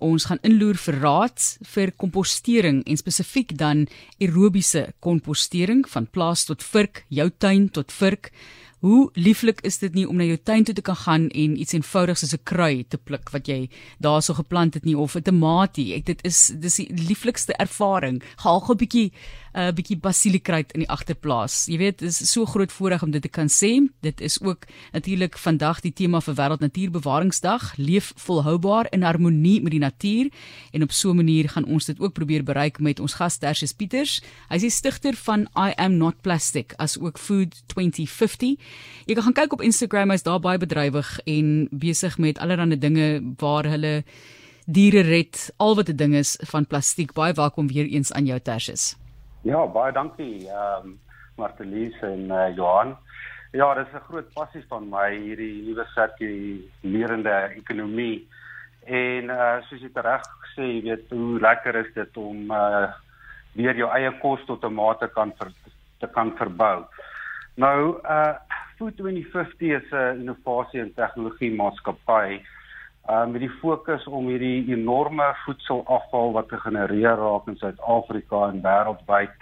ons gaan inloer vir raad vir kompostering en spesifiek dan aerobiese kompostering van plaas tot vurk, jou tuin tot vurk. Hoe lieflik is dit nie om na jou tuin toe te kan gaan en iets eenvoudigs soos 'n krui te pluk wat jy daarso geplant het nie of 'n tamatie. Dit is dis die lieflikste ervaring. Gaan gou 'n bietjie 'n uh, bietjie basiliekruid in die agterplaas. Jy weet, dit is so groot voorreg om dit te kan sê. Dit is ook natuurlik vandag die tema vir Wêreld Natuurbewaringsdag, leef volhoubaar in harmonie met die natuur en op so 'n manier gaan ons dit ook probeer bereik met ons gas Tersius Pieters. Hy is die stigter van I am not plastic as ook Food 2050. Jy kan kyk op Instagram, hy's daar baie bedrywig en besig met allerlei dinge waar hulle diere red, al wat 'n ding is van plastiek. Baie welkom weer eens aan jou Tersius. Ja, baie dankie. Ehm um, Martelies en uh, Johan. Ja, dit is 'n groot passie van my hierdie nuwe sirkulêrende ekonomie. En uh soos jy reg gesê, jy weet hoe lekker is dit om uh weer jou eie kos tot 'n mate kan ver, te kan verbou. Nou uh Food 2050 is 'n innovasie en tegnologie maatskappy uh, met die fokus om hierdie enorme voedselafval wat gegenereer raak in Suid-Afrika en wêreldwyd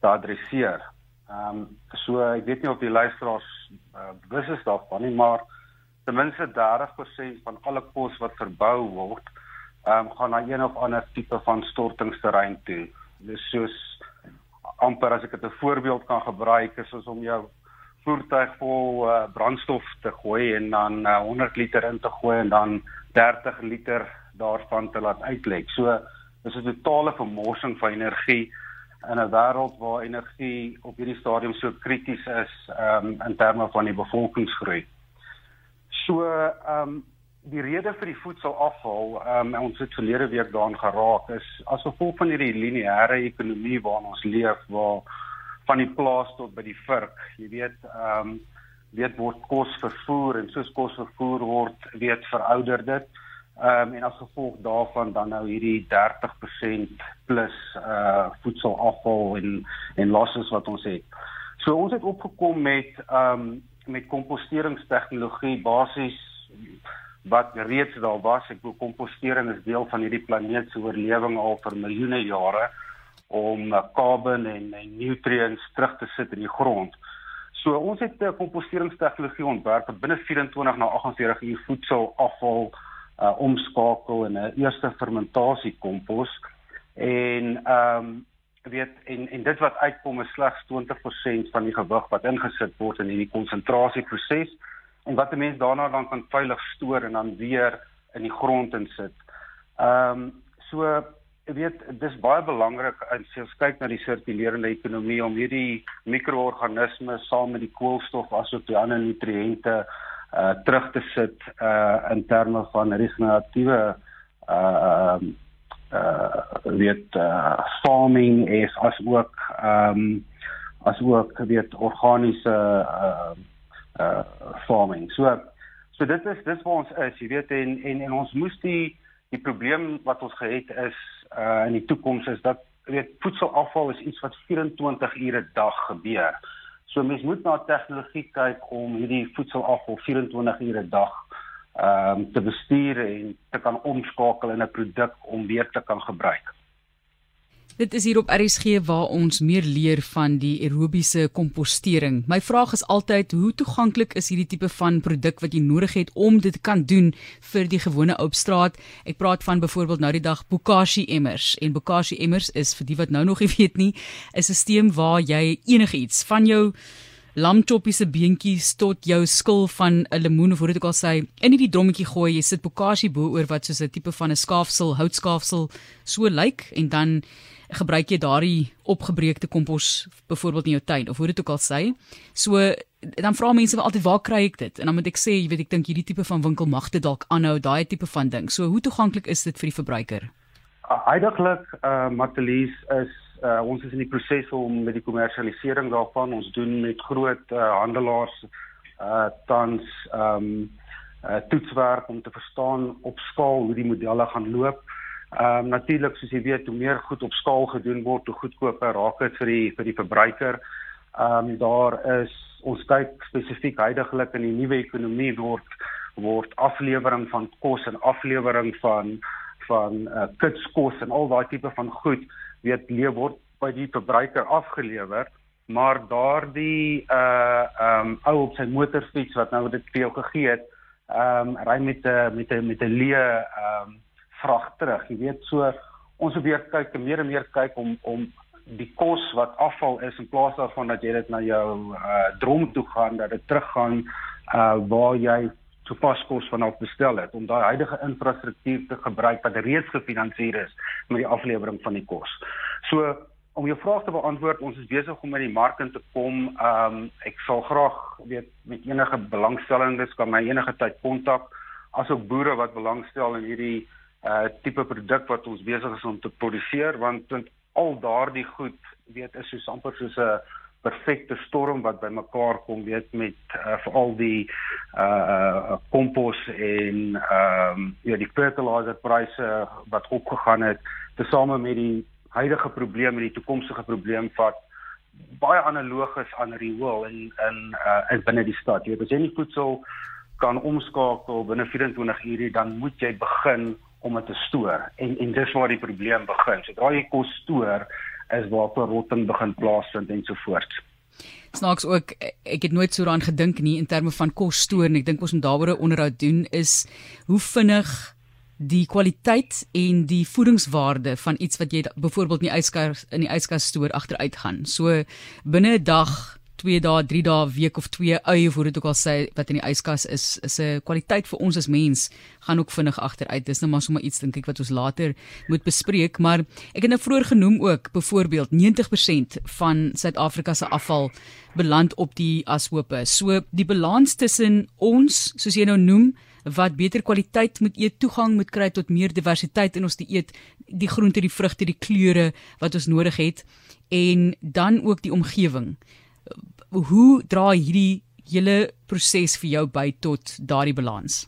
te adresseer. Ehm um, so ek weet nie of die luisteraars uh, bewus is daarvan nie, maar ten minste 30% van alle kos wat verbou word, ehm um, gaan na een of ander tipe van stortingsterrein toe. Dis soos amper as ek dit 'n voorbeeld kan gebruik, is soos om jou voertuig vol uh, brandstof te gooi en dan uh, 100 liter in te gooi en dan 30 liter daarvan te laat uitlek. So dis 'n totale vermorsing van energie in 'n wêreld waar energie op hierdie stadium so krities is um, in terme van die bevolkingsgroei. So ehm um, die rede vir die voedselafval, ehm um, ons het verlede week daaraan geraak is as gevolg van hierdie lineêre ekonomie waarin ons leef waar van die plaas tot by die vurk. Jy weet, ehm um, weet word kos vervoer en soos kos vervoer word, weet verouder dit. Ehm um, en as gevolg daarvan dan nou hierdie 30% plus uh voedselafval en en losses wat ons het. So ons het opgekom met ehm um, met komposteringstegnologie basies wat reeds daar was. Ek bedoel kompostering is deel van hierdie planeet se oorlewing al vir miljoene jare om carbon en, en nutrients terug te sit in die grond. So ons het 'n komposteringstegnologie ontwerp wat binne 24 na 48 uur voedselafval uh omskakel in 'n eerste fermentasie kompos en ehm um, weet en en dit wat uitkom is slegs 20% van die gewig wat ingesit word in hierdie konsentrasieproses en wat 'n mens daarna dan kan veilig stoor en dan weer in die grond insit. Ehm um, so weet dis baie belangrik as jy kyk na die sirkulerende ekonomie om hierdie mikroorganismes saam met die koolstof asook die ander nutriënte uh terug te sit uh in terme van regeneratiewe uh uh weet uh farming is as ook ehm um, as ook weet organiese uh uh farming. So so dit is dis waar ons is, jy weet en en, en ons moes die die probleem wat ons gehad is uh in die toekoms is dat weet voedselafval is iets wat 24 ure 'n dag gebeur. So mens moet na tegnologie kyk om hierdie voedselafval 24 ure 'n dag ehm um, te bestuur en te kan omskakel in 'n produk om weer te kan gebruik. Dit is hier op RSG waar ons meer leer van die aerobiese kompostering. My vraag is altyd hoe toeganklik is hierdie tipe van produk wat jy nodig het om dit te kan doen vir die gewone ou op straat? Ek praat van byvoorbeeld nou die dag Bokashi emmers en Bokashi emmers is vir die wat nou nog nie weet nie, 'n stelsel waar jy enigiets van jou lamchoppies se beentjies tot jou skil van 'n lemoen of hoe dit ook al sê in hierdie drommetjie gooi jy sit Bokashi bo oor wat soos 'n tipe van 'n skaafsel houtskaafsel so lyk en dan gebruik jy daardie opgebreekte kompos byvoorbeeld in jou tuin of hoe dit ook al sê. So dan vra mense altyd waar kry ek dit? En dan moet ek sê, jy weet ek dink hierdie tipe van winkel mag dit dalk aanhou, daai tipe van ding. So hoe toeganklik is dit vir die verbruiker? Heidiglik uh, uh Matelies is uh, ons is in die proses om met die kommersialisering daarvan ons doen met groot uh, handelaars uh tans ehm um, uh, toetswerk om te verstaan op skaal hoe die modelle gaan loop. Ehm um, natuurlik soos jy weet, hoe meer goed op skaal gedoen word, hoe goedkoper raak dit vir die vir die verbruiker. Ehm um, daar is ons kyk spesifiek heidaglik in die nuwe ekonomie word word aflewering van kos en aflewering van van uh, kitskos en al daai tipe van goed weet leef word by die verbruiker afgelewer maar daardie uh ehm um, ou op sy motorfiets wat nou dit vir jou gegee het ehm um, ry met 'n met 'n met 'n leë ehm um, vrag terug jy weet so ons weer kyk meer en meer kyk om om die kos wat afval is in plaas daarvan dat jy dit na jou uh drom toe gaan dat dit teruggaan uh waar jy toepaskos vanaf bestel het om daai huidige infrastruktuur te gebruik wat reeds gefinansier is met die aflewering van die kos. So om jou vraag te beantwoord, ons is besig om in die mark in te kom. Ehm um, ek sal graag weet met enige belangstellendes kan my enige tyd kontak asook boere wat belangstel in hierdie uh tipe produk wat ons besig is om te produseer want want al daardie goed weet is so amper soos 'n perfekte storm wat bymekaar kom weet met uh, veral die uh kompos en ehm um, ja die fertilizer pryse wat opgegaan het tesame met die huidige probleem en die toekomstige probleem wat baie analoog is aan riool in in uh in binne die stad. Jy weet as jy nie voedsel kan omskakel binne 24 ure dan moet jy begin om dit te stoor en en dis waar die probleem begin. Sodra jy kos stoor, is waar verrotting begin plaasvind en so voort. Snaaks ook ek het nooit so daaraan gedink nie in terme van kos stoor en ek dink ons moet daaroor 'n onderhoud doen is hoe vinnig die kwaliteit en die voedingswaarde van iets wat jy byvoorbeeld in die yskas in die yskas stoor agteruit gaan. So binne 'n dag 2 dae, 3 dae, week of 2 eie voor dit ook al sê wat in die yskas is, is 'n kwaliteit vir ons as mens gaan ook vinnig agteruit. Dis nou maar sommer iets dink ek wat ons later moet bespreek, maar ek het nou vroeër genoem ook byvoorbeeld 90% van Suid-Afrika se afval beland op die ashope. So die balans tussen ons, soos jy nou noem, wat beter kwaliteit moet eet, toegang moet kry tot meer diversiteit in ons dieet, die groente, die vrugte, die kleure wat ons nodig het en dan ook die omgewing hoe dra hierdie hele proses vir jou by tot daardie balans?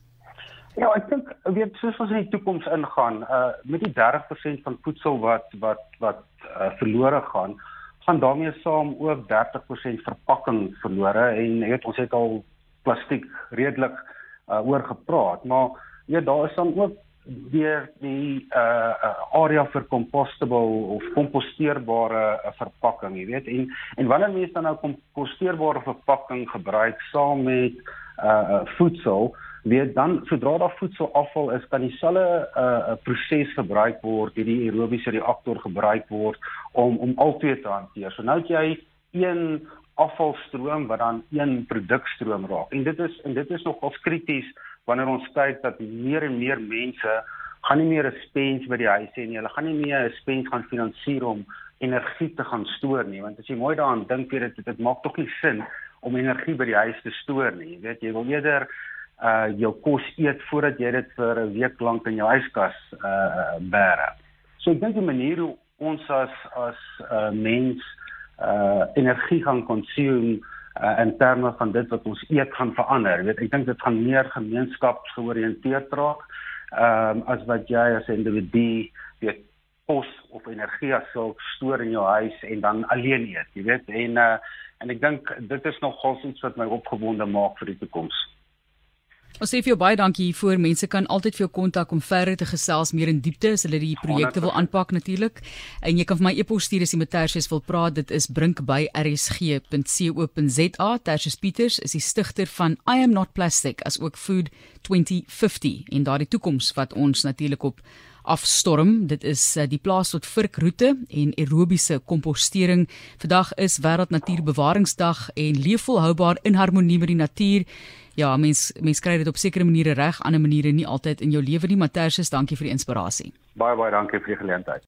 Ja, ek dink weet soos ons in die toekoms ingaan, uh met die 30% van voedsel wat wat wat uh, verlore gaan, gaan daarmee saam ook 30% verpakking verlore en weet ons het al plastiek redelik uh oor gepraat, maar ja, daar is dan ook weer die uh, uh area vir compostable of komposteerbare uh, verpakking, jy weet. En en wanneer mense dan nou komposteerbare verpakking gebruik saam met uh, uh voedsel, weet dan sodra daar voedselafval is, kan dieselfde uh proses gebruik word, hierdie aerobiese reaktor gebruik word om om albei te hanteer. So nou het jy een afvalstroom wat dan een produkstroom raak. En dit is en dit is nogals krities wanneer ons kyk dat meer en meer mense gaan nie meer 'n spens by die huis hê nie. Hulle gaan nie meer 'n spens gaan finansier om energie te gaan stoor nie, want as jy mooi daaraan dink, weet dit dit maak tog nie sin om energie by die huis te stoor nie. Jy weet, jy wil eerder uh jou kos eet voordat jy dit vir 'n week lank in jou yskas uh bære. So ek dink die manier hoe ons as as uh mens uh energie gaan konsumeer uh, in terme van dit wat ons eet gaan verander. Weet, ek dink dit gaan meer gemeenskapsgeoriënteerd raak. Ehm um, as wat jy as individu weet kos of energie as sou stoor in jou huis en dan alleen eet, jy weet. En uh, en ek dink dit is nog gous iets wat my opgewonde maak vir die toekoms. Ons sê vir jou baie dankie hiervoor. Mense kan altyd vir jou kontak om verder te gesels meer in diepte as hulle die projekte wil aanpak natuurlik. En jy kan vir my e-pos stuur as jy met Tersius wil praat. Dit is brink@rsg.co.za. Tersius Pieters is die stigter van I am not plastic as ook Food 2050 en daardie toekoms wat ons natuurlik op afstorm. Dit is uh, die plaas tot virkroete en aerobiese kompostering. Vandag is wêreld natuurbewaringsdag en leef volhoubaar in harmonie met die natuur. Ja, mens mens kry dit op sekere maniere reg, ander maniere nie altyd in jou lewe nie. Matthias, dankie vir die inspirasie. Baie baie dankie vir die geleentheid.